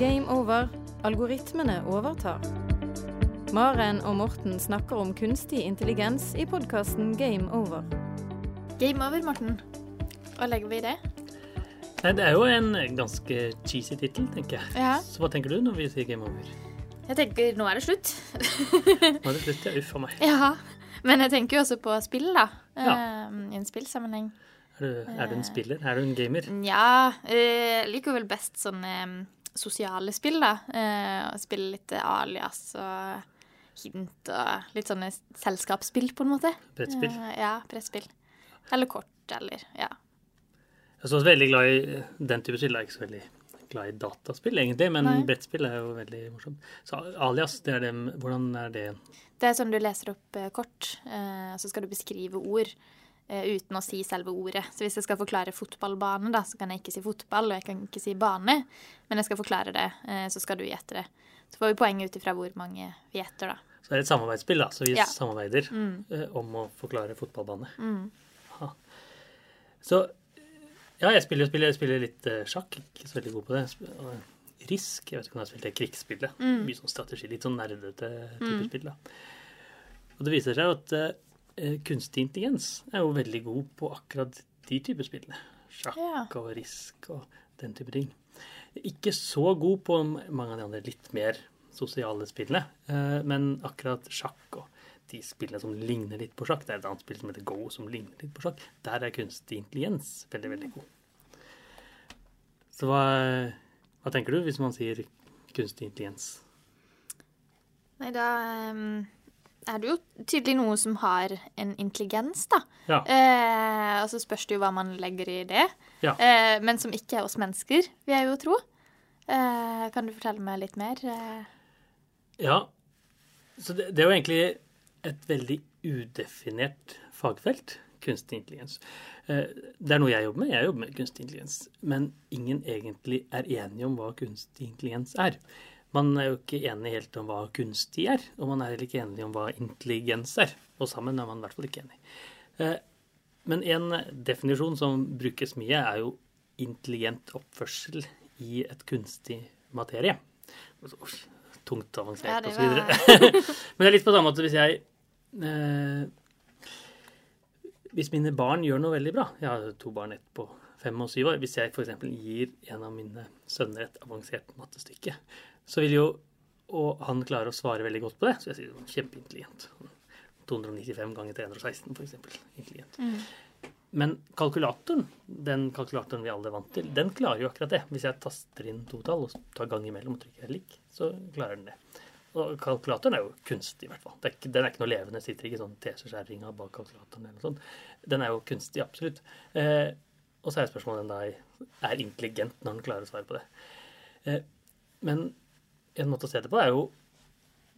game over. Algoritmene overtar. Maren og Morten snakker om kunstig intelligens i podkasten Game over. Game over, Morten. Hva legger vi i det? Nei, det er jo en ganske cheesy tittel, tenker jeg. Ja. Så hva tenker du når vi sier game over? Jeg tenker nå er det slutt. Nå er det slutt, ja. Uff a meg. ja. Men jeg tenker jo også på spill, da. Ja. Eh, I en spillsammenheng. Er du, er du en spiller? Er du en gamer? Nja, eh, jeg liker vel best sånne eh, sosiale spill, da. Eh, å spille litt alias og hint og litt sånne selskapsspill, på en måte. Brettspill? Eh, ja, brettspill. Eller kort, eller ja. Jeg er også veldig glad i den type spill. Jeg er ikke så veldig glad i dataspill, egentlig, men Nei. brettspill er jo veldig morsomt. Så alias, det er det Hvordan er det? Det er sånn du leser opp eh, kort, eh, så skal du beskrive ord uten å si selve ordet. Så hvis jeg skal forklare fotballbane, da, så kan jeg ikke si fotball, og jeg kan ikke si bane. Men jeg skal forklare det, eh, så skal du gjette det. Så får vi poeng ut ifra hvor mange vi gjetter, da. Så det er et samarbeidsspill, da. Så vi Ja. samarbeider Mm. eh, om å forklare fotballbane. Mm. Så ja, jeg spiller, spiller, spiller litt eh, sjakk. Ikke så veldig god på det. Risk. Jeg vet ikke om jeg har spilt det krigsspillet. Mm. Mye sånn strategi. Litt sånn nerdete type spill. da. Og det viser seg at eh, kunstig intelligens er jo veldig god på akkurat de typer spillene. Sjakk og risk og den type ting. Ikke så god på mange av de andre litt mer sosiale spillene, eh, men akkurat sjakk og de spillene som ligner litt på sjakk, det er et annet spill som heter Go, som ligner litt på sjakk, der er kunstig intelligens veldig, veldig god. Så hva, hva tenker du hvis man sier kunstig intelligens? Nei, da ehm, er det jo tydelig noe som har en intelligens, da. Ja. Eh, og så spørs det jo hva man legger i det. Ja. Eh, men som ikke er oss mennesker, vil jeg jo tro. Eh, kan du fortelle meg litt mer? Eh, Ja, så det, det er jo egentlig et veldig udefinert fagfelt, kunstig intelligens. Eh, Det er noe jeg jobber med. Jeg jobber med kunstig intelligens. Men ingen egentlig er enige om hva kunstig intelligens er. Man er jo ikke enig helt om hva kunstig er, og man er heller ikke enig om hva intelligens er. Og sammen er man i hvert fall ikke enig. Eh, Men en definisjon som brukes mye, er jo intelligent oppførsel i et kunstig materie. Altså, uff, Tungt avansert ja, videre. Men det er litt på samme måte hvis jeg eh, Hvis mine barn gjør noe veldig bra Jeg har to barn, ett på fem og syv år. Hvis jeg f.eks. gir en av mine sønner et avansert mattestykke, så vil jo Og han klarer å svare veldig godt på det, så jeg sier kjempeintelligent. 295 ganger 316, f.eks. Intelligent. Men kalkulatoren, den kalkulatoren vi alle er vant til, den klarer jo akkurat det. Hvis jeg taster inn to tall og tar gang imellom og trykker lik, så klarer den det. Og kalkulatoren er jo kunstig, i hvert fall. Det er ikke, den er ikke noe levende. Sitter ikke sånn teseskjæringa bak kalkulatoren eller noe sånt. Den er jo kunstig, absolutt. Eh, og så er spørsmålet om den da er intelligent når den klarer å svare på det. Eh, men en måte å se det på er jo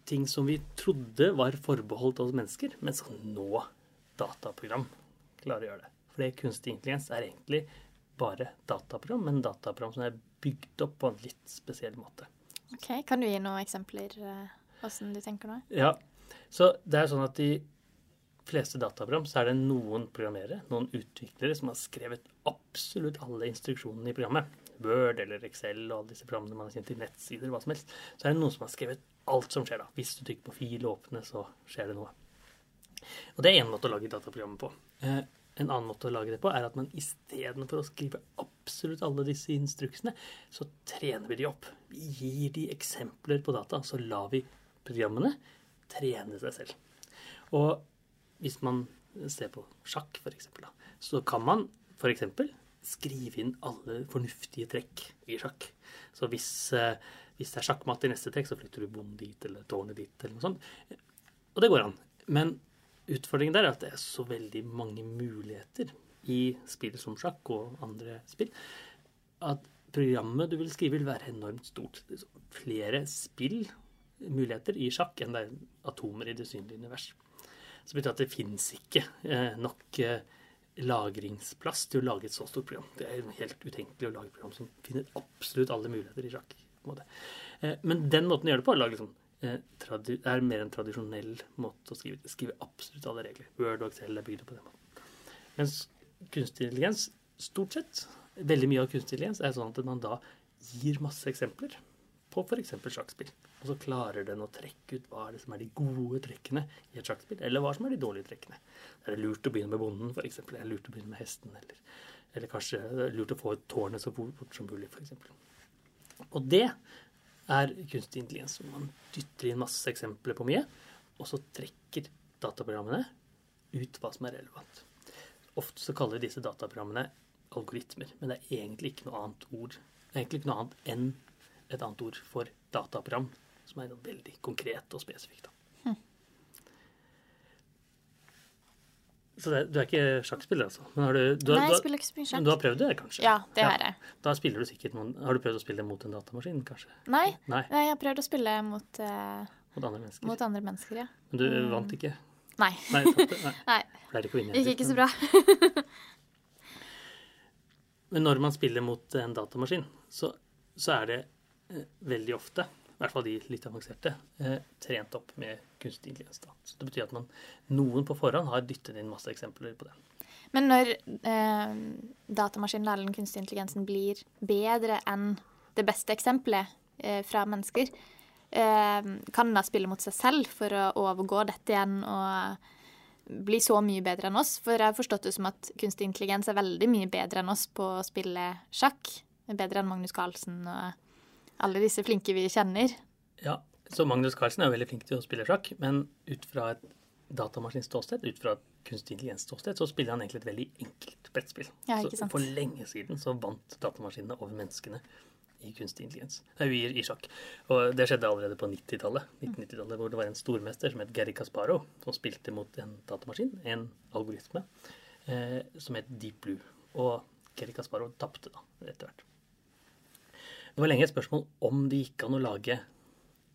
ting som vi trodde var forbeholdt oss mennesker, men som nå dataprogram klarer å gjøre det. Fordi kunstig intelligens er egentlig bare dataprogram, men dataprogram som er bygd opp på en litt spesiell måte. ok, Kan du gi noen eksempler åssen hvordan du tenker nå? Ja, så det er sånn at i fleste dataprogram så er det noen programmerere, noen utviklere, som har skrevet absolutt alle instruksjonene i programmet. Word eller Excel og alle disse programmene man har kjent til, nettsider, hva som helst. Så er det noen som har skrevet alt som skjer da. Hvis du trykker på fil og åpne, så skjer det noe. Og det er én måte å lage dataprogrammet på. Eh, en annen måte å lage det på er at man istedenfor å skrive absolutt alle disse instruksene, så trener vi de opp. Vi gir de eksempler på data, så lar vi programmene trene seg selv. Og hvis man ser på sjakk, da, så kan man eksempel skrive inn alle fornuftige trekk i sjakk. Så hvis, eh, hvis det er sjakkmatt i neste trekk, så flytter du bonden dit eller tårnet dit, eller noe sånt. Og det går an. Men utfordringen der er at det er så veldig mange muligheter i spill som sjakk og andre spill, at programmet du vil skrive, vil være enormt stort. Det er flere spillmuligheter i sjakk enn det er atomer i det synlige univers. Så det betyr at det fins ikke eh, nok eh, lagringsplass til å lage et så stort program. Det er helt utenkelig å lage et program som finner absolutt alle muligheter i sjakk. Eh, Men den måten å gjøre det på er, liksom, er mer en tradisjonell måte å skrive Skrive absolutt alle regler. Word og Excel er bygd på den måten. Mens kunstig intelligens, stort sett, veldig mye av kunstig intelligens er sånn at man da gir masse eksempler på f.eks. sjakkspill. Og så klarer den å trekke ut hva er det som er de gode trekkene i et sjakkspill, eller hva som er de dårlige trekkene. Er det lurt å begynne med bonden, f.eks.? Er det lurt å begynne med hesten? Eller, eller kanskje det er lurt å få ut tårnet så fort som mulig, f.eks. Og det er kunstig intelligens. hvor Man dytter inn masse eksempler på mye, og så trekker dataprogrammene ut hva som er relevant. Ofte så kaller disse dataprogrammene algoritmer, men det er egentlig ikke noe annet ord. Det er egentlig ikke noe annet enn et annet ord for dataprogram, som er veldig konkret og spesifikt. Hm. Så det, du er ikke sjakkspiller, altså? Men har du, du, Nei, jeg spiller ikke så mye sjakk. Du har prøvd det, kanskje? Ja, det har jeg. Da spiller du sikkert noen Har du prøvd å spille mot en datamaskin, kanskje? Nei, Nei. Jeg har prøvd å spille mot, uh, mot andre mennesker. Mot andre mennesker, ja. Men du mm. vant ikke? Nei. Nei, Nei. Nei. Pleier ikke å vinne. Gikk ikke så bra. Men når man spiller mot en datamaskin, så, så er det eh, veldig ofte, i hvert fall de litt avanserte, eh, trent opp med kunstig intelligens. Da. Så det betyr at man, noen på forhånd har dyttet inn masse eksempler på det. Men når eh, datamaskinen eller den kunstige intelligensen blir bedre enn det beste eksempelet eh, fra mennesker, eh, kan den da spille mot seg selv for å overgå dette igjen og bli så mye bedre enn oss. For jeg har forstått det som at kunstig intelligens er veldig mye bedre enn oss på å spille sjakk. Bedre enn Magnus Carlsen og alle disse flinke vi kjenner. Ja, så Magnus Carlsen er jo veldig flink til å spille sjakk, men ut fra et datamaskinståsted, ut fra et kunstig intelligens-ståsted, så spiller han egentlig et veldig enkelt brettspill. Ja, ikke sant? Så for lenge siden så vant datamaskinene over menneskene i kunstig intelligens. Nei, i, i sjakk. Og det skjedde allerede på 90-tallet, 1990-tallet, hvor det var en stormester som het Gary Kasparov, som spilte mot en datamaskin, en algoritme, eh, som het Deep Blue. Og Gary Kasparov tapte da, etter hvert. Det var lenge et spørsmål om det gikk an å lage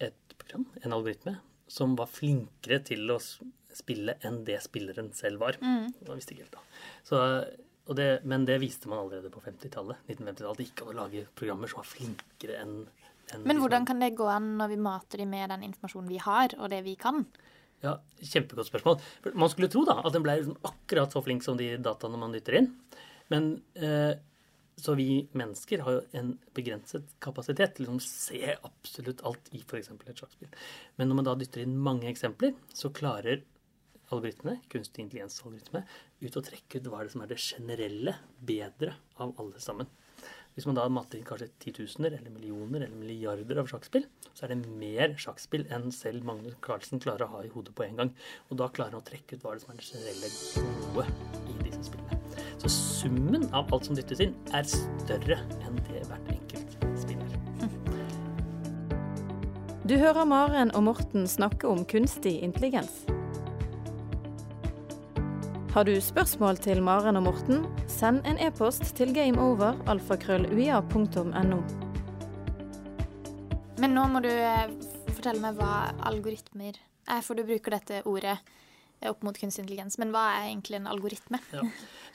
et program, en algoritme, som var flinkere til å spille enn det spilleren selv var. Mm. Det visste ikke helt da. Så det, men det viste man allerede på 50-tallet. 1950-tallet. Det gikk an å lage programmer som var flinkere enn en Men hvordan kan det gå an når vi mater dem med den informasjonen vi har, og det vi kan? Ja, Kjempegodt spørsmål. Man skulle tro da at den ble liksom akkurat så flink som de dataene man dytter inn. Men eh, så vi mennesker har jo en begrenset kapasitet til å se absolutt alt i f.eks. et sjakkspill. Men når man da dytter inn mange eksempler, så klarer algoritmene, kunstig intelligens-algoritme, ut og trekke ut hva er det som er det generelle bedre av alle sammen. Hvis man da matter inn kanskje titusener eller millioner eller milliarder av sjakkspill, så er det mer sjakkspill enn selv Magnus Carlsen klarer å ha i hodet på en gang. Og da klarer han å trekke ut hva er det som er det generelle gode i disse spillene. Så summen av alt som dyttes inn, er større enn det hvert enkelt spiller. Du hører Maren og Morten snakke om kunstig intelligens. Har du spørsmål til Maren og Morten, send en e-post til gameover.alfakrølluia.no. Men nå må du eh, fortelle meg hva algoritmer er, for du bruker dette ordet opp mot kunstig intelligens. Men hva er egentlig en algoritme? Ja.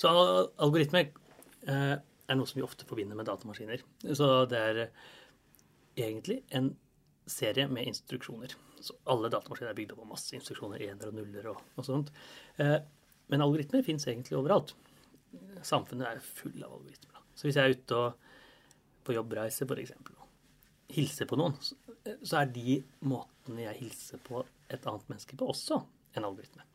Så algoritme eh, er noe som vi ofte forbinder med datamaskiner. Så det er egentlig en serie med instruksjoner. Så alle datamaskiner er bygd opp av masse instruksjoner, ener og nuller og, og sånt. Eh, men algoritmer fins egentlig overalt. Samfunnet er full av algoritmer. Så hvis jeg er ute og på jobbreise, f.eks., og hilser på noen, så er de måtene jeg hilser på et annet menneske på, også en algoritme.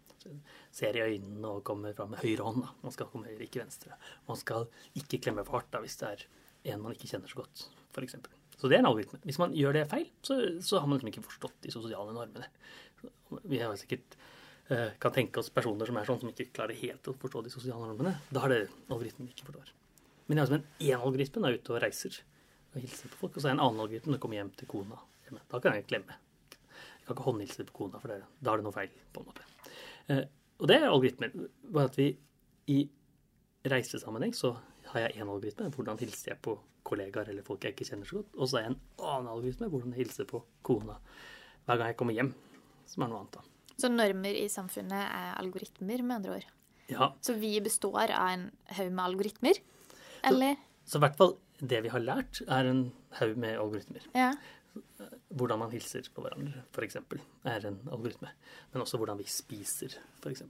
Ser i øynene og kommer fram med høyre hånd. Da. Man skal komme høyre, ikke venstre. Man skal ikke klemme for hardt da, hvis det er en man ikke kjenner så godt, f.eks. Så det er en algoritme. Hvis man gjør det feil, så, så har man liksom ikke forstått de sosiale normene. Vi har sikkert Eh, kan tenke oss personer som er sånn som ikke klarer helt å forstå de sosiale normene, da er det algoritmen ikke forstår. Men jeg har en én algoritme er ute og reiser og hilser på folk, og så er en annen algoritme når jeg kommer hjem til kona. Da kan jeg klemme. Jeg kan ikke håndhilse på kona, for det, da er det noe feil. på en måte. Eh, og det er algoritmer. Bare at vi i reisesammenheng så har jeg én algoritme. Hvordan hilser jeg på kollegaer eller folk jeg ikke kjenner så godt. Og så har jeg en annen algoritme. Hvordan jeg hilser på kona hver gang jeg kommer hjem. Som er noe annet. da. Så normer i samfunnet er algoritmer, med andre ord? Ja. Så vi består av en haug med algoritmer? Eller? Så i hvert fall det vi har lært, er en haug med algoritmer. Ja. Hvordan man hilser på hverandre, f.eks., er en algoritme. Men også hvordan vi spiser, f.eks.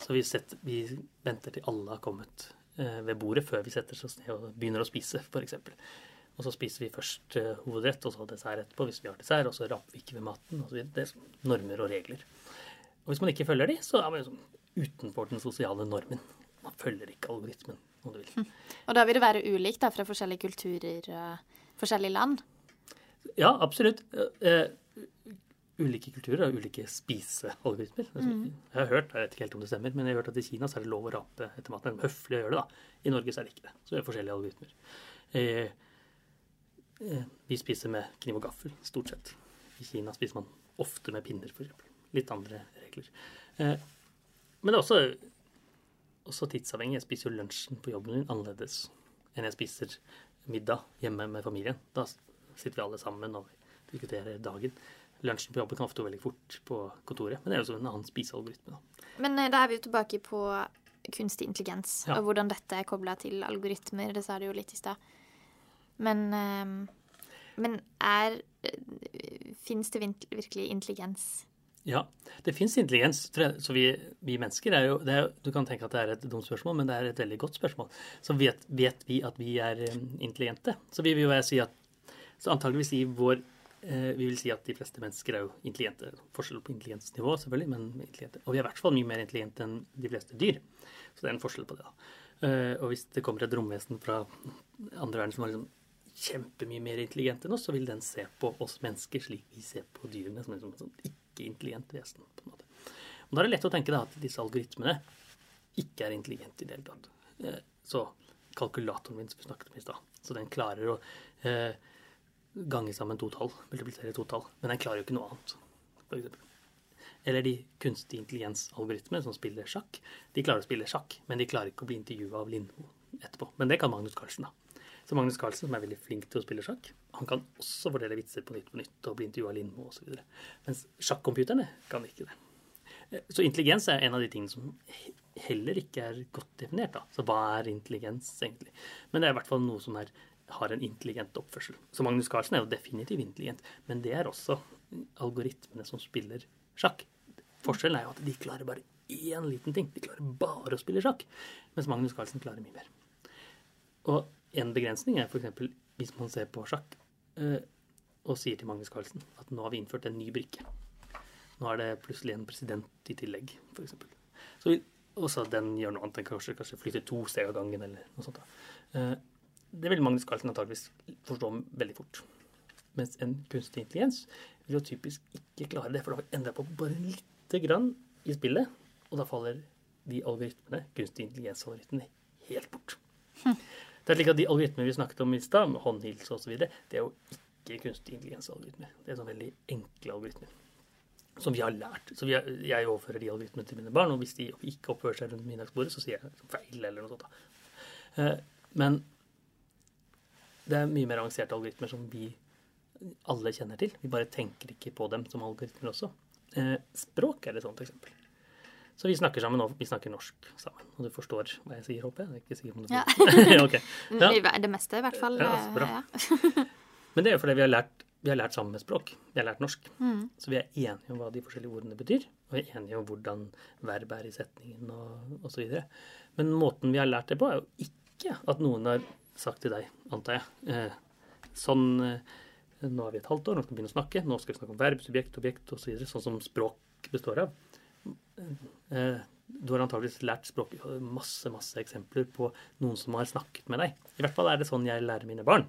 Så vi, setter, vi, venter til alle har kommet eh, ved bordet før vi setter oss ned og begynner å spise, f.eks. Og så spiser vi først eh, hovedrett, og så dessert etterpå hvis vi har dessert. Og så rapper vi ikke ved maten. Og så det er sånn normer og regler. Og hvis man ikke følger de, så er man liksom utenfor den sosiale normen. Man følger ikke algoritmen, om du vil. Og da vil det være ulikt da, fra forskjellige kulturer og forskjellige land? Ja, absolutt. Uh, ulike kulturer har ulike spisealgoritmer. Mm. Jeg har hørt, jeg vet ikke helt om det stemmer, men jeg har hørt at i Kina så er det lov å rape etter maten. Det er høflig å gjøre det. da. I Norge så er det ikke det. Så det er forskjellige algoritmer. Eh, eh, vi spiser med kniv og gaffel, stort sett. I Kina spiser man ofte med pinner, f.eks. Litt andre regler. Eh, men det er også, også tidsavhengig. Jeg spiser jo lunsjen på jobben min annerledes enn jeg spiser middag hjemme med familien. Da sitter vi alle sammen og diskuterer dagen. Lunsjen på jobben kan ofte gå veldig fort på kontoret, men det er jo en annen spisealgoritme. da. Men eh, da er vi jo tilbake på kunstig intelligens, Ja. og hvordan dette er kobla til algoritmer. Det sa du jo litt i stad. Men, eh, men er Fins det virkelig intelligens? Ja, det fins intelligens. Så vi, vi mennesker er jo, det er, jo- Du kan tenke at det er et dumt spørsmål, men det er et veldig godt spørsmål. Så vet, vet vi at vi er eh, intelligente? Så vi vil jo si at Så antageligvis i vår eh, Vi vil si at de fleste mennesker er jo intelligente. Forskjell på intelligensnivå, selvfølgelig, men intelligente. Og vi er i hvert fall mye mer intelligente enn de fleste dyr. Så det er en forskjell på det. da. Eh, og hvis det kommer et romvesen fra andre verden som er liksom kjempemye mer intelligent enn oss, så vil den se på oss mennesker slik vi ser på dyrene, som liksom et sånt ikke-intelligent vesen. på en måte. Og Da er det lett å tenke da, at disse algoritmene ikke er intelligente i det hele tatt. Eh, Så kalkulatoren min som vi snakket om i stad, så den klarer å gange sammen to tall, multiplisere to tall, men den klarer jo ikke noe annet, for. Eller de kunstig intelligens-algoritmene som spiller sjakk. De klarer å spille sjakk, men de klarer ikke å bli intervjua av Lindmo etterpå. Men det kan Magnus Carlsen, da. Så Magnus Carlsen, som er veldig flink til å spille sjakk, han kan også fordele vitser på nytt på nytt og bli intervjua av Lindmo osv. Mens sjakkomputerne kan ikke det. Eh, Så intelligens er en av de tingene som heller ikke er godt definert. da. Så hva er intelligens egentlig? Men det er i hvert fall noe som er, har en intelligent oppførsel. Så Magnus Carlsen er jo definitivt intelligent, men det er også algoritmene som spiller sjakk. Forskjellen er jo at de klarer bare én liten ting. De klarer bare å spille sjakk, mens Magnus Carlsen klarer mye mer. Og en begrensning er f.eks. hvis man ser på sjakk eh, og sier til Magnus Carlsen at nå har vi innført en ny brikke. Nå er det plutselig en president i tillegg, f.eks. Så den gjør noe annet enn kanskje, kanskje flytter to steg av gangen eller noe sånt. da. Det vil Magnus Carlsen antageligvis forstå veldig fort. Mens en kunstig intelligens vil jo typisk ikke klare det, for da endrer på bare lite grann i spillet, og da faller de algoritmene, kunstig intelligens-algoritmene, helt bort. Det er slik at De algoritmene vi snakket om i stad, håndhilse osv., det er jo ikke kunstig intelligens-algoritmer. Det er sånn veldig enkle algoritmer som vi har lært. Så vi er, jeg overfører de algoritmene til mine barn, og hvis de ikke oppfører seg rundt middagsbordet, så sier jeg feil eller noe sånt. da. Eh, Men det er mye mer avanserte algoritmer som vi alle kjenner til. Vi bare tenker ikke på dem som algoritmer også. Eh, Språk er et sånt eksempel. Så vi snakker sammen vi snakker norsk sammen. Og du forstår hva jeg sier, håper jeg? Jeg er ikke sikker på om Ja. okay. Ja. Det meste, i hvert fall. Ja, eh, bra. ja. Men det er jo fordi vi har lært, vi har lært samme språk. Vi har lært norsk. Mm. Så vi er enige om hva de forskjellige ordene betyr, og vi er enige om hvordan verb er i setningen og osv. Men måten vi har lært det på, er jo ikke at noen har sagt til deg, antar jeg, eh, sånn eh, Nå er vi et halvt år, nå skal vi begynne å snakke. Nå skal vi snakke om verb, subjekt, objekt osv. Så videre, sånn som språk består av. Eh, du har antakeligvis lært språk masse masse eksempler på noen som har snakket med deg. I hvert fall er det sånn jeg lærer mine barn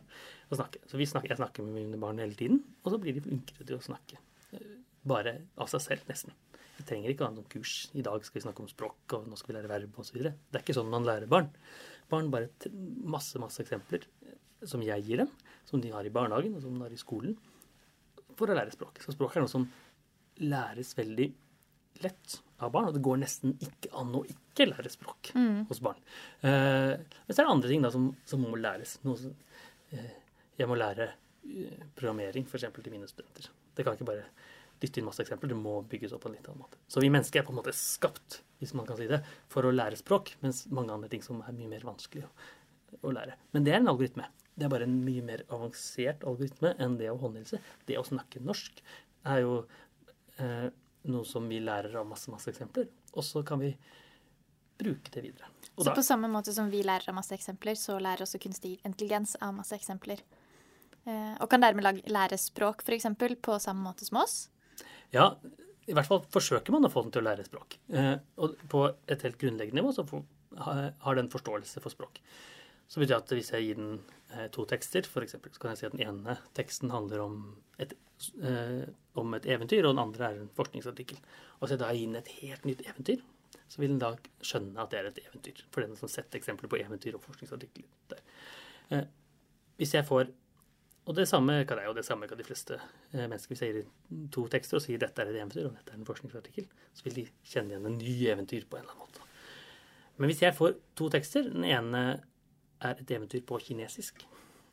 å snakke. Så snakker, jeg snakker med mine barn hele tiden, og så blir de flinkere til å snakke. Bare av seg selv, nesten. Vi trenger ikke å ha noen kurs. I dag skal vi snakke om språk, og nå skal vi lære verb osv. Det er ikke sånn man lærer barn. Barn bare masse, masse eksempler som jeg gir dem, som de har i barnehagen, og som de har i skolen, for å lære språk. Så språk er noe som læres veldig lett av barn, og det går nesten ikke an å ikke lære språk hos barn. Eh, men så er det andre ting da som, som må læres. Noe som, eh, jeg må lære eh, programmering, f.eks. til mine studenter. Det kan ikke bare dytte inn masse eksempler, det må bygges opp på en litt annen måte. Så vi mennesker er på en måte skapt, hvis man kan si det, for å lære språk, mens mange andre ting som er mye mer vanskelig å, å lære. Men det er en algoritme. Det er bare en mye mer avansert algoritme enn det å håndhilse. Det å snakke norsk er jo eh, noe som vi lærer av masse, masse eksempler, og så kan vi bruke det videre. Og Så da, på samme måte som vi lærer av masse eksempler, så lærer også kunstig intelligens av masse eksempler. Eh, og kan dermed lære språk f.eks. på samme måte som oss. Ja, i hvert fall forsøker man å få den til å lære språk. Eh, og på et helt grunnleggende nivå så har den forståelse for språk. Så betyr det at hvis jeg gir den eh, to tekster, f.eks., så kan jeg si at den ene teksten handler om et, eh, om et eventyr, og den andre er en forskningsartikkel. Og så da gir den et helt nytt eventyr, så vil den da skjønne at det er et eventyr. For den som setter eksempler på eventyr og forskningsartikler der. Hvis jeg får og det samme kan jeg, og det samme kan de fleste eh, mennesker. Hvis jeg gir to tekster og sier dette er et eventyr, og dette er en forskningsartikkel, så vil de kjenne igjen en ny eventyr på en eller annen måte. Men hvis jeg får to tekster, den ene er et eventyr på kinesisk,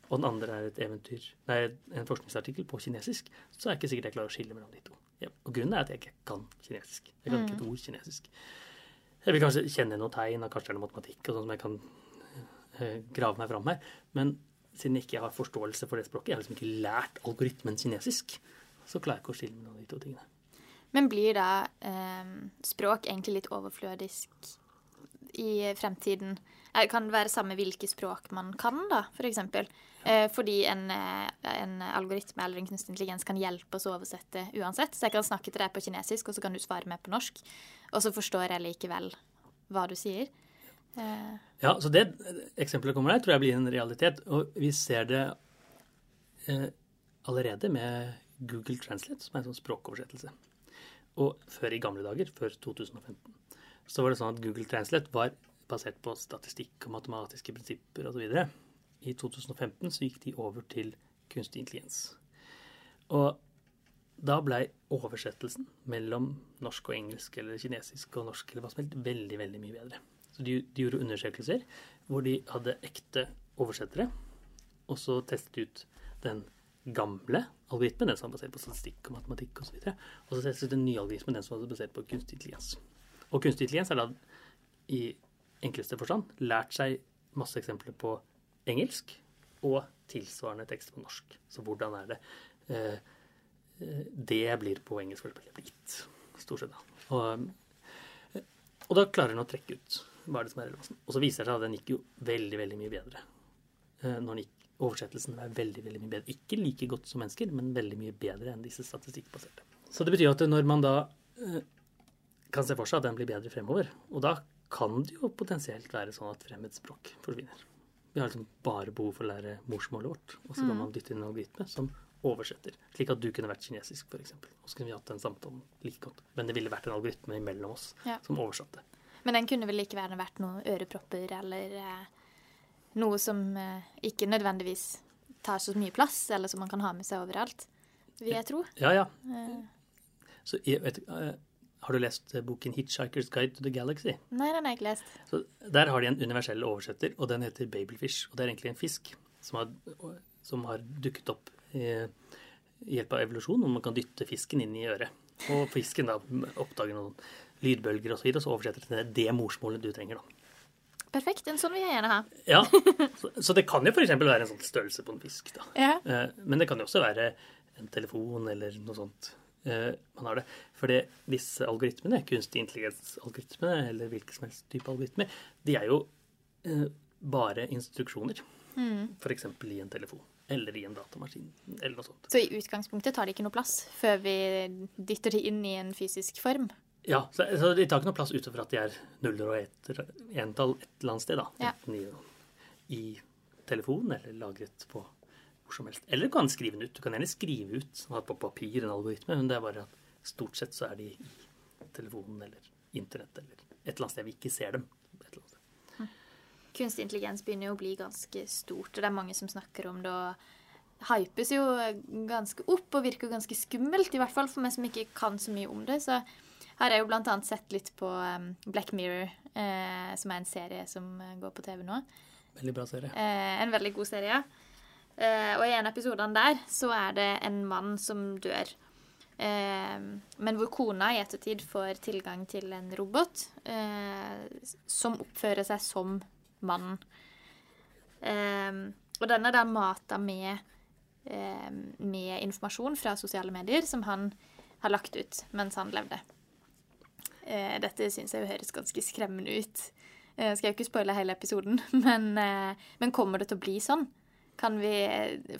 og den andre er et eventyr, nei, en forskningsartikkel på kinesisk, så er det ikke sikkert jeg klarer å skille mellom de to. Og grunnen er at jeg ikke kan kinesisk. Jeg kan ikke et ord kinesisk. Jeg vil kanskje kjenne noen tegn, og kanskje er det matematikk og sånn som jeg kan eh, grave meg fram her. Men siden jeg ikke har forståelse for det språket, jeg har liksom ikke lært algoritmen kinesisk, så klarer jeg ikke å skille mellom de to tingene. Men blir da eh, språk egentlig litt overflødisk i fremtiden? Det Kan være samme hvilke språk man kan, da, for eksempel? Eh, fordi en, eh, en algoritme eller en kunstig intelligens kan hjelpe oss å oversette uansett. Så jeg kan snakke til deg på kinesisk, og så kan du svare meg på norsk. Og så forstår jeg likevel hva du sier. Eh, Ja, så det eksempelet kommer der, tror jeg blir en realitet. Og vi ser det eh, allerede med Google Translate, som er en sånn språkoversettelse. Og før i gamle dager, før 2015, så var det sånn at Google Translate var basert på statistikk og matematiske prinsipper osv. I 2015 så gikk de over til kunstig intelligens. Og da blei oversettelsen mellom norsk og engelsk eller kinesisk og norsk eller hva som helst veldig, veldig mye bedre. Så de, de gjorde undersøkelser hvor de hadde ekte oversettere, og så testet ut den gamle algoritmen, den som var basert på statistikk og matematikk osv., og, så og så testet ut den nye algoritmen, den som var basert på kunstig intelligens. Og kunstig intelligens er da i enkleste forstand lært seg masse eksempler på engelsk og tilsvarende tekst på norsk. Så hvordan er det eh, det blir på engelsk for eksempel blitt, stort sett da. Og, eh, og da klarer den å trekke ut hva er det som er relevansen. Og så viser det seg at den gikk jo veldig, veldig mye bedre. Eh, Når den gikk, oversettelsen var veldig, veldig mye bedre. Ikke like godt som mennesker, men veldig mye bedre enn disse statistikkbaserte. Så det betyr at når man da eh, kan se for seg at den blir bedre fremover, og da kan det jo potensielt være sånn at fremmedspråk forsvinner. Vi har liksom bare behov for å lære morsmålet vårt, og så kan man dytte inn en algoritme som oversetter. Slik at du kunne vært kinesisk, f.eks. Og så kunne vi hatt den samtalen like godt. Men det ville vært en algoritme imellom oss Ja. som oversatte. Men den kunne vel likevel vært noen ørepropper eller eh, noe som eh, ikke nødvendigvis tar så mye plass, eller som man kan ha med seg overalt, vil jeg tro. Ja, ja. Eh, Så jeg vet, har du lest boken 'Hitchhiker's Guide to the Galaxy'? nei, den har jeg ikke lest. Så Der har de en universell oversetter, og den heter babelfish. Og det er egentlig en fisk som har, som har dukket opp i, i hjelp av evolusjon, hvor man kan dytte fisken inn i øret. Og fisken da oppdager noen lydbølger og så så oversetter det til det morsmålet du trenger. da. Perfekt, en sånn vil jeg gjerne ha. Ja, Så, så det kan jo f.eks. være en sånn størrelse på en fisk. da. Ja. Eh, Men det kan jo også være en telefon eller noe sånt. eh, Man har det. Fordi disse algoritmene, kunstig intelligens-algoritmene, eller hvilken som helst type algoritmer, de er jo eh, bare instruksjoner. Mm. F.eks. i en telefon eller i en datamaskin eller noe sånt. Så i utgangspunktet tar det ikke noe plass før vi dytter de inn i en fysisk form. Ja, så, så de tar ikke noe plass utover at de er nuller og etter entall et eller annet sted. da. Ja. Enten i, i telefonen eller lagret på hvor som helst. Eller du kan skrive den ut. Du kan gjerne skrive ut sånn at på papir en algoritme, men det er bare at stort sett så er de i telefonen eller internett eller et eller annet sted vi ikke ser dem. Et eller annet sted. Kunstig intelligens begynner jo å bli ganske stort, og det er mange som snakker om det. og hypes jo ganske opp og virker ganske skummelt, i hvert fall for meg som ikke kan så mye om det. Så har jeg jo blant annet sett litt på um, Black Mirror, eh, som er en serie som eh, går på TV nå. Veldig bra serie. Eh, en veldig god serie. Eh, og i en episode der så er det en mann som dør. Eh, men hvor kona i ettertid får tilgang til en robot eh, som oppfører seg som mannen. Og den er da mata med, med informasjon fra sosiale medier som han har lagt ut mens han levde. Eh, dette syns jeg jo høres ganske skremmende ut. Eh, skal jo ikke spoile hele episoden, men, eh, men kommer det til å bli sånn? kan vi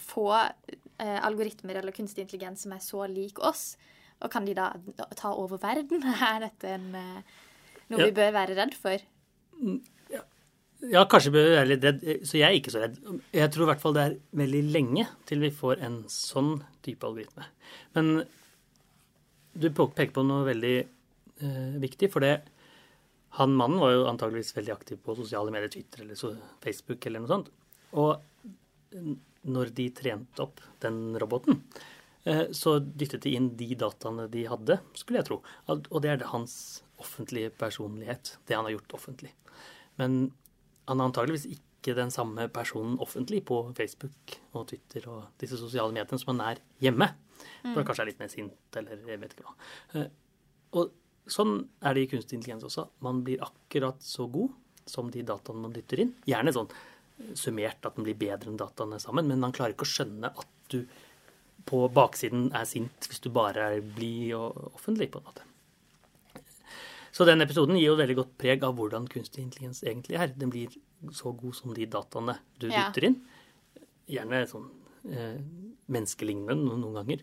få eh, algoritmer eller kunstig intelligens som er så lik oss? Og kan de da ta over verden? Er dette en, noe Ja. vi bør være redd for? Ja, kanskje bør vi være litt redd, så jeg er ikke så redd. Jeg tror i hvert fall det er veldig lenge til vi får en sånn type algoritme. Men du peker på noe veldig viktig, for det han mannen var jo antageligvis veldig aktiv på sosiale medier, Twitter eller Facebook eller noe sånt. Og når de trente opp den roboten, eh, så dyttet de inn de dataene de hadde, skulle jeg tro. Og det er det hans offentlige personlighet, det han har gjort offentlig. Men han er antageligvis ikke den samme personen offentlig på Facebook og Twitter og disse sosiale mediene som han er hjemme. For han kanskje er litt mer sint, eller jeg vet ikke hva. Eh, Og sånn er det i kunstig intelligens også. Man blir akkurat så god som de dataene man dytter inn. Gjerne sånn summert at den blir bedre enn dataene sammen, men man klarer ikke å skjønne at du på baksiden er sint hvis du bare er blid og offentlig, på en måte. Så den episoden gir jo veldig godt preg av hvordan kunstig intelligens egentlig er. Den blir så god som de dataene du Ja. dytter inn. Gjerne sånn eh, menneskelignende noen ganger.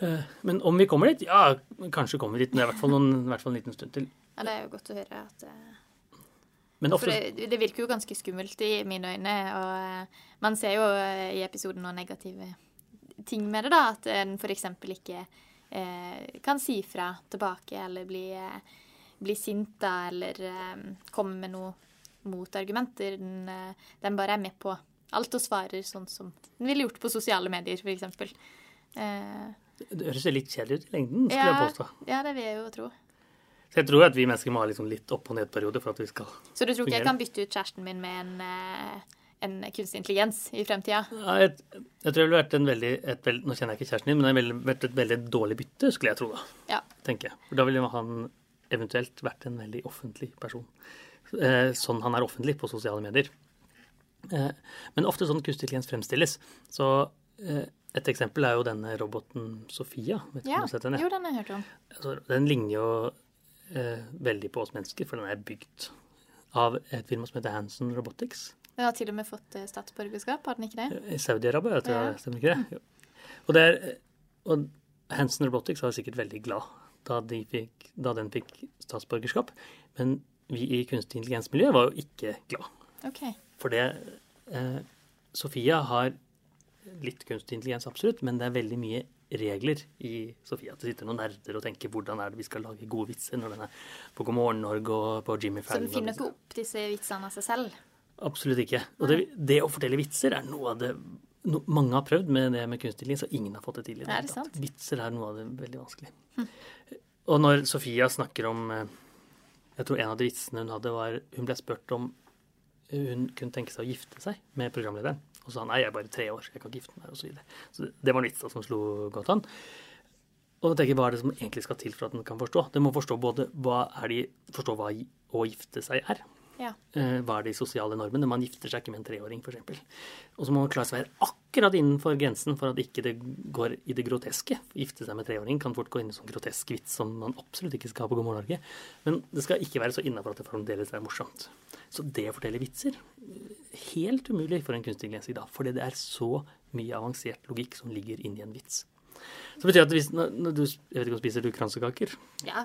Eh, men om vi kommer dit? Ja, kanskje kommer vi dit. Men det er i hvert fall, noen, i hvert fall en liten stund til. Ja, det er jo godt å høre at eh, Men For det, det virker jo ganske skummelt i mine øyne, og eh, man ser jo i episoden noen negative ting med det, da. At en f.eks. ikke eh, kan si fra tilbake, eller bli, bli sint, da, eller eh, komme med noe motargumenter. Den, den bare er med på alt og svarer sånn som den ville gjort på sosiale medier, f.eks. Eh, det høres litt kjedelig ut i lengden, skulle ja, jeg påstå. ja, det vil jeg jo tro. Så jeg tror at vi mennesker må ha liksom litt opp- og nedperiode for at vi skal fungere. Så du tror ikke jeg kan bytte ut kjæresten min med en, eh, en kunstig intelligens i fremtida? Ja, jeg, jeg tror det ville vært en veldig veld, Nå kjenner jeg ikke kjæresten din, men det ville vært et veldig dårlig bytte, skulle jeg tro. da, Ja. tenker jeg. For da ville han eventuelt vært en veldig offentlig person. Eh, sånn han er offentlig på sosiale medier. Eh, men ofte sånn kunstig intelligens fremstilles. Så eh, et eksempel er jo denne roboten Sofia. Vet Ja, du den, ja. jo, den har jeg hørt om. Altså, den ligner jo eh, veldig på oss mennesker, for den er bygd av et firma som heter Hanson Robotics. Den har til og med fått eh, statsborgerskap, har den ikke det? I Saudi-Arabia, jeg tror Ja. stemmer ikke det? Jo. Og, det er, og Hanson Robotics var sikkert veldig glad da, de fikk, da den fikk statsborgerskap, men vi i kunstig intelligensmiljø var jo ikke glad. OK. For det eh, Sofia har litt kunstig intelligens, absolutt, men det er veldig mye regler i Sofia. Det sitter noen nerder og tenker hvordan er det vi skal lage gode vitser når den er på God morgen Norge og på Jimmy Så du finner ikke opp disse vitsene av seg selv? Absolutt ikke. Og det, det å fortelle vitser er noe av det no, Mange har prøvd med det med kunstig intelligens, og ingen har fått det til. i det hele tatt. Hm. Vitser er noe av det veldig vanskelig. Og når Sofia snakker om eh, Jeg tror en av de vitsene hun hadde, var Hun ble spurt om hun kunne tenke seg å gifte seg med programlederen. Og så sa han nei, jeg er bare tre år, jeg kan ikke gifte meg, osv. Så, videre. så det- var en vits som slo godt an. Og da tenker jeg, hva er det som egentlig skal til for at den kan forstå? Den må forstå både hva er de, forstå hva å gifte seg er. Ja. Eh, er de sosiale normene? Man gifter seg ikke med en treåring, f.eks. Og så må man klare seg å være akkurat innenfor grensen for at ikke det går i det groteske. Gifte seg med treåring kan fort gå inn i sånn grotesk vits som man absolutt ikke skal ha på God morgen Norge. Men det skal ikke være så innafor at det fremdeles er morsomt. Så det å fortelle vitser helt umulig for en kunstig intelligens i dag. Fordi det er så mye avansert logikk som ligger inni en vits. Så det betyr at hvis, du, jeg vet ikke om spiser du kransekaker? Ja.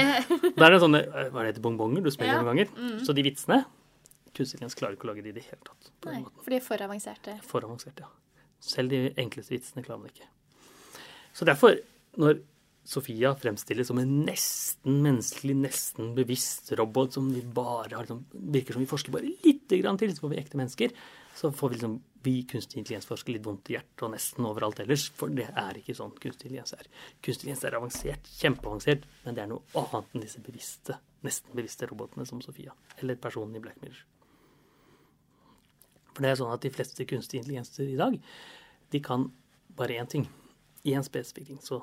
Da er det sånne eh, hva er det heter, bonbonger du smeller Ja, noen ganger. Så de vitsene Kunstig klarer ikke å lage de i det hele tatt. Nei, for de er for avanserte. For avanserte, ja. Selv de enkleste vitsene klarer man ikke. Så derfor, når Sofia fremstilles som en nesten menneskelig, nesten bevisst robot som vi bare har liksom, virker som vi forsker bare lite grann til, så får vi ekte mennesker, så får vi liksom vi kunstig intelligens-forskere litt vondt i hjertet og nesten overalt ellers, for det er ikke sånn kunstig intelligens er. Kunstig intelligens er avansert, kjempeavansert, men det er noe annet enn disse bevisste, nesten bevisste robotene som Sofia, eller personen i Black Mirror. For det er sånn at de fleste kunstige intelligenser i dag, de kan bare én ting. Én spesifikk ting. Så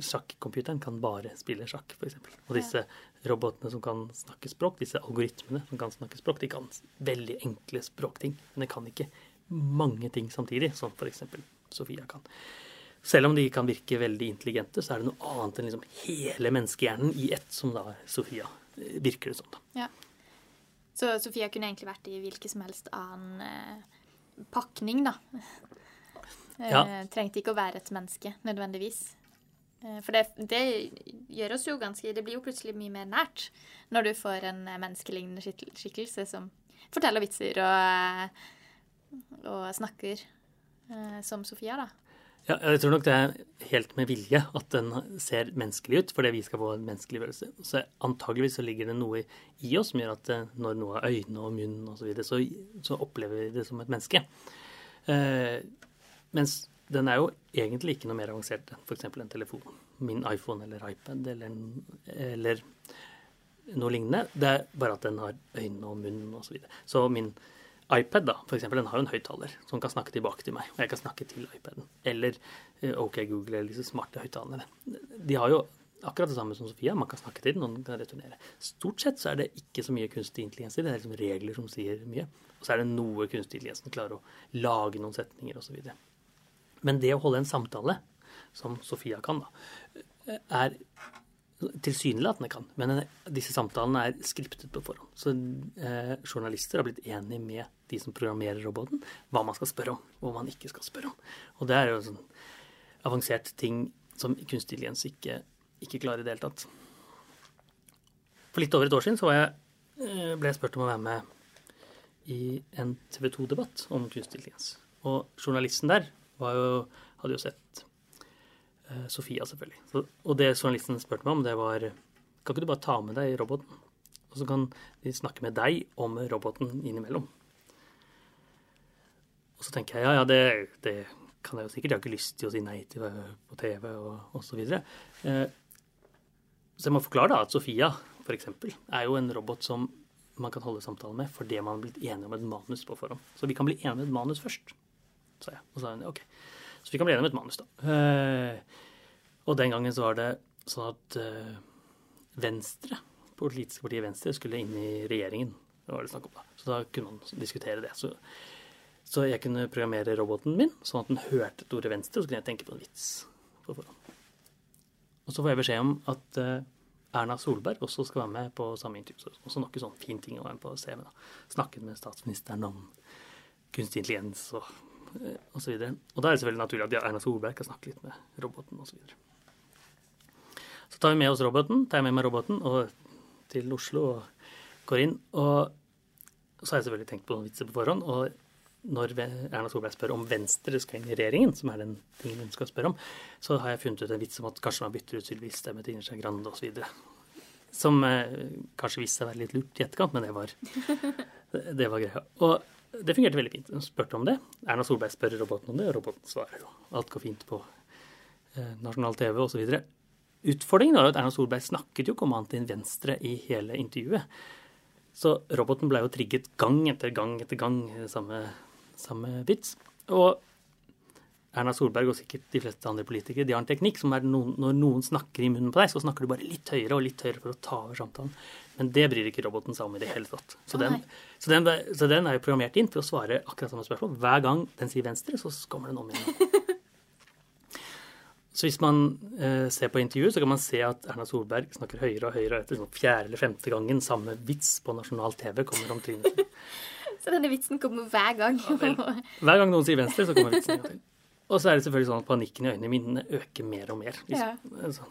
sjakkomputeren kan bare spille sjakk, f.eks. Og disse robotene som kan snakke språk, disse algoritmene som kan snakke språk, de kan veldig enkle språkting. Men de kan ikke mange ting samtidig, som f.eks. Sofia kan. Selv om de kan virke veldig intelligente, så er det noe annet enn liksom hele menneskehjernen i ett, som da Sofia. eh, Virker det som, da. Ja. Så Sofia kunne egentlig vært i hvilken som helst annen eh, pakning, da. Ja. Eh, trengte ikke å være et menneske, nødvendigvis. Eh, For det, det gjør oss jo ganske Det blir jo plutselig mye mer nært når du får en eh, menneskelignende skikkelse som forteller vitser og, eh, og snakker som Sofia, da. Ja, jeg tror nok det er helt med vilje at den ser menneskelig ut, fordi vi skal få en menneskelig følelse. Så antageligvis så ligger det noe i oss som gjør at når noe har øyne og munn osv., så, så så opplever vi det som et menneske. Eh, mens den er jo egentlig ikke noe mer avansert enn f.eks. en telefon. Min iPhone eller iPad eller, eller noe lignende. Det er bare at den har øyne og munn osv. Så, videre. så min iPad da, for eksempel, den har jo en høyttaler som kan snakke tilbake til meg, og jeg kan snakke til iPaden. Eller eh, OK Google eller disse smarte høyttalerne. De har jo akkurat det samme som Sofia. Man kan snakke til den, og den kan returnere. Stort sett så er det ikke så mye kunstig intelligens i det. Det er liksom regler som sier mye. Og så er det noe kunstig intelligens som klarer å lage noen setninger osv. Men det å holde en samtale, som Sofia kan, da, er tilsynelatende kan. Men disse samtalene er skriptet på forhånd. Så eh, journalister har blitt enige med de som programmerer roboten, hva man skal spørre om, og hva man ikke skal spørre om. Og det er jo sånn avansert ting som kunstig intelligens ikke, ikke klarer i det hele tatt. For litt over et år siden så jeg, eh, ble jeg spurt om å være med i en TV 2-debatt om kunstig intelligens. Og journalisten der jo, hadde jo sett eh, Sofia, selvfølgelig. Så, og det journalisten spurte meg om, det var Kan ikke du bare ta med deg roboten? Og så kan de snakke med deg om roboten innimellom. Og så tenker jeg ja, ja, det, det kan jeg jo sikkert. Jeg har ikke lyst til å si nei til det på TV og osv. Så, eh, så jeg må forklare da at Sofia, eksempel, er jo en robot som man kan holde samtale med fordi man har blitt enige om et manus på forhånd. Så vi kan bli enige om et manus først, sa jeg. Og så sa hun OK. Så vi kan bli enige om et manus, da. Eh, og den gangen så var det sånn at eh, Venstre, politiske partiet Venstre, skulle inn i regjeringen. Det var det snakk om da. Så da kunne man diskutere det. Så, så jeg kunne programmere roboten min sånn at den hørte et ordet venstre, og så kunne jeg tenke på en vits på forhånd. Og så får jeg beskjed om at eh, Erna Solberg også skal være med på samme intervju. Så Også noe sånn fin ting å være med på CV. da. Snakket med statsministeren om kunstig intelligens og, eh, og. Og da er det selvfølgelig naturlig at Erna Solberg kan snakke litt med roboten og så videre. Så tar vi med oss roboten, tar jeg med meg roboten og til Oslo og går inn. Og så har jeg selvfølgelig tenkt på noen vitser på forhånd. Og når Erna Solberg spør om Venstre skal inn i regjeringen, som er den tingen hun skal spørre om, så har jeg funnet ut en vits om at kanskje man bytter ut Sylvi Stemme til Trine Skei Grande osv. Som eh, kanskje viste seg å være litt lurt i etterkant, men det var, det var greia. Og det fungerte veldig fint. Hun spurte om det. Erna Solberg spør roboten om det, og roboten svarer. jo. alt går fint på eh, nasjonal TV osv. Utfordringen var jo at Erna Solberg snakket jo ikke om annet enn Venstre i hele intervjuet. Så roboten ble jo trigget gang etter gang etter gang, eh, samme, samme vits. Og Erna Solberg og sikkert de fleste andre politikere de har en teknikk som er noen, når noen snakker i munnen på deg, så snakker du bare litt høyere og litt høyere for å ta over samtalen. Men det bryr ikke roboten seg om i det hele tatt. Så, den, så, den, så den er jo programmert inn til å svare akkurat samme spørsmål. Hver gang den sier venstre, så kommer den om igjen. Så hvis man eh, ser på intervjuet, så kan man se at Erna Solberg snakker høyere og høyere. Etter sånn fjerde eller femte gangen samme vits på nasjonal TV kommer om trynet. Så denne vitsen kommer hver gang. Hver gang noen sier venstre, så kommer vitsen Ja. Og så er det selvfølgelig sånn at panikken i øynene mine øker mer og mer. Ja. altså,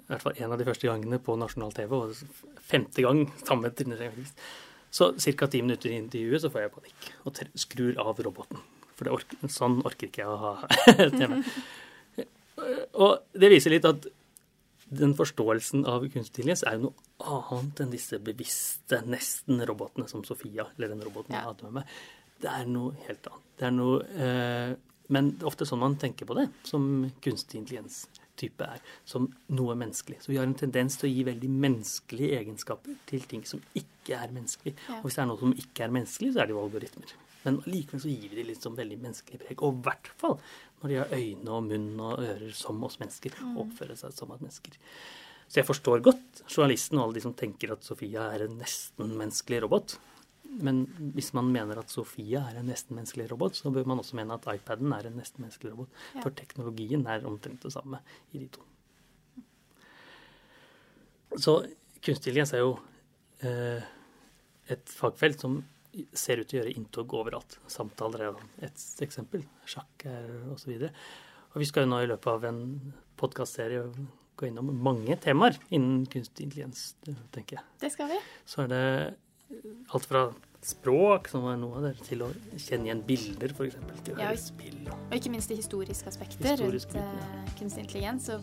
I hvert fall en av de første gangene på nasjonal TV, og femte gang samme Så ca. ti minutter i intervjuet så får jeg panikk og skrur av roboten. For det orker, sånn orker ikke jeg å ha TV. Og det viser litt at den forståelsen av kunstig intelligens er jo noe annet enn disse bevisste nesten-robotene som Sofia, eller den roboten jeg Ja. hadde med meg. Det er noe helt annet. Det er noe, eh, men det er ofte sånn man tenker på det, som kunstig intelligens-type er. Som noe menneskelig. Så vi har en tendens til å gi veldig menneskelige egenskaper til ting som ikke er menneskelig. Ja. Og hvis det er noe som ikke er menneskelig, så er det jo algoritmer. Men likevel så gir vi dem litt sånn veldig menneskelig preg. Og i hvert fall når de har øyne og munn og ører som oss mennesker. og Oppfører seg som at mennesker. Så jeg forstår godt journalisten og alle de som tenker at Sofia er en nesten-menneskelig robot. Men hvis man mener at Sofia er en nesten-menneskelig robot, så bør man også mene at iPaden er en nesten-menneskelig robot. Ja. For teknologien er omtrent det samme i de to. Så kunstig intelligens er jo eh, et fagfelt som ser ut til å gjøre inntog overalt. Samtaler er et eksempel. Sjakk er osv. Og, og vi skal jo nå i løpet av en podkastserie gå innom mange temaer innen kunstig intelligens, tenker jeg. Det skal vi. Så er det alt fra språk, som er noe av det, til å kjenne igjen bilder, f.eks. Til å Ja, høre spill. Og ikke minst de historiske aspekter Historisk rundt ja. kunstig intelligens. Og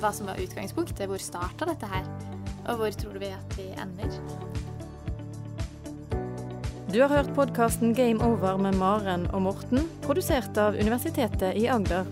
hva som var utgangspunktet. Hvor starta dette her? Og hvor tror vi at vi ender? Du har hørt podkasten Game Over med Maren og Morten, produsert av Universitetet i Agder.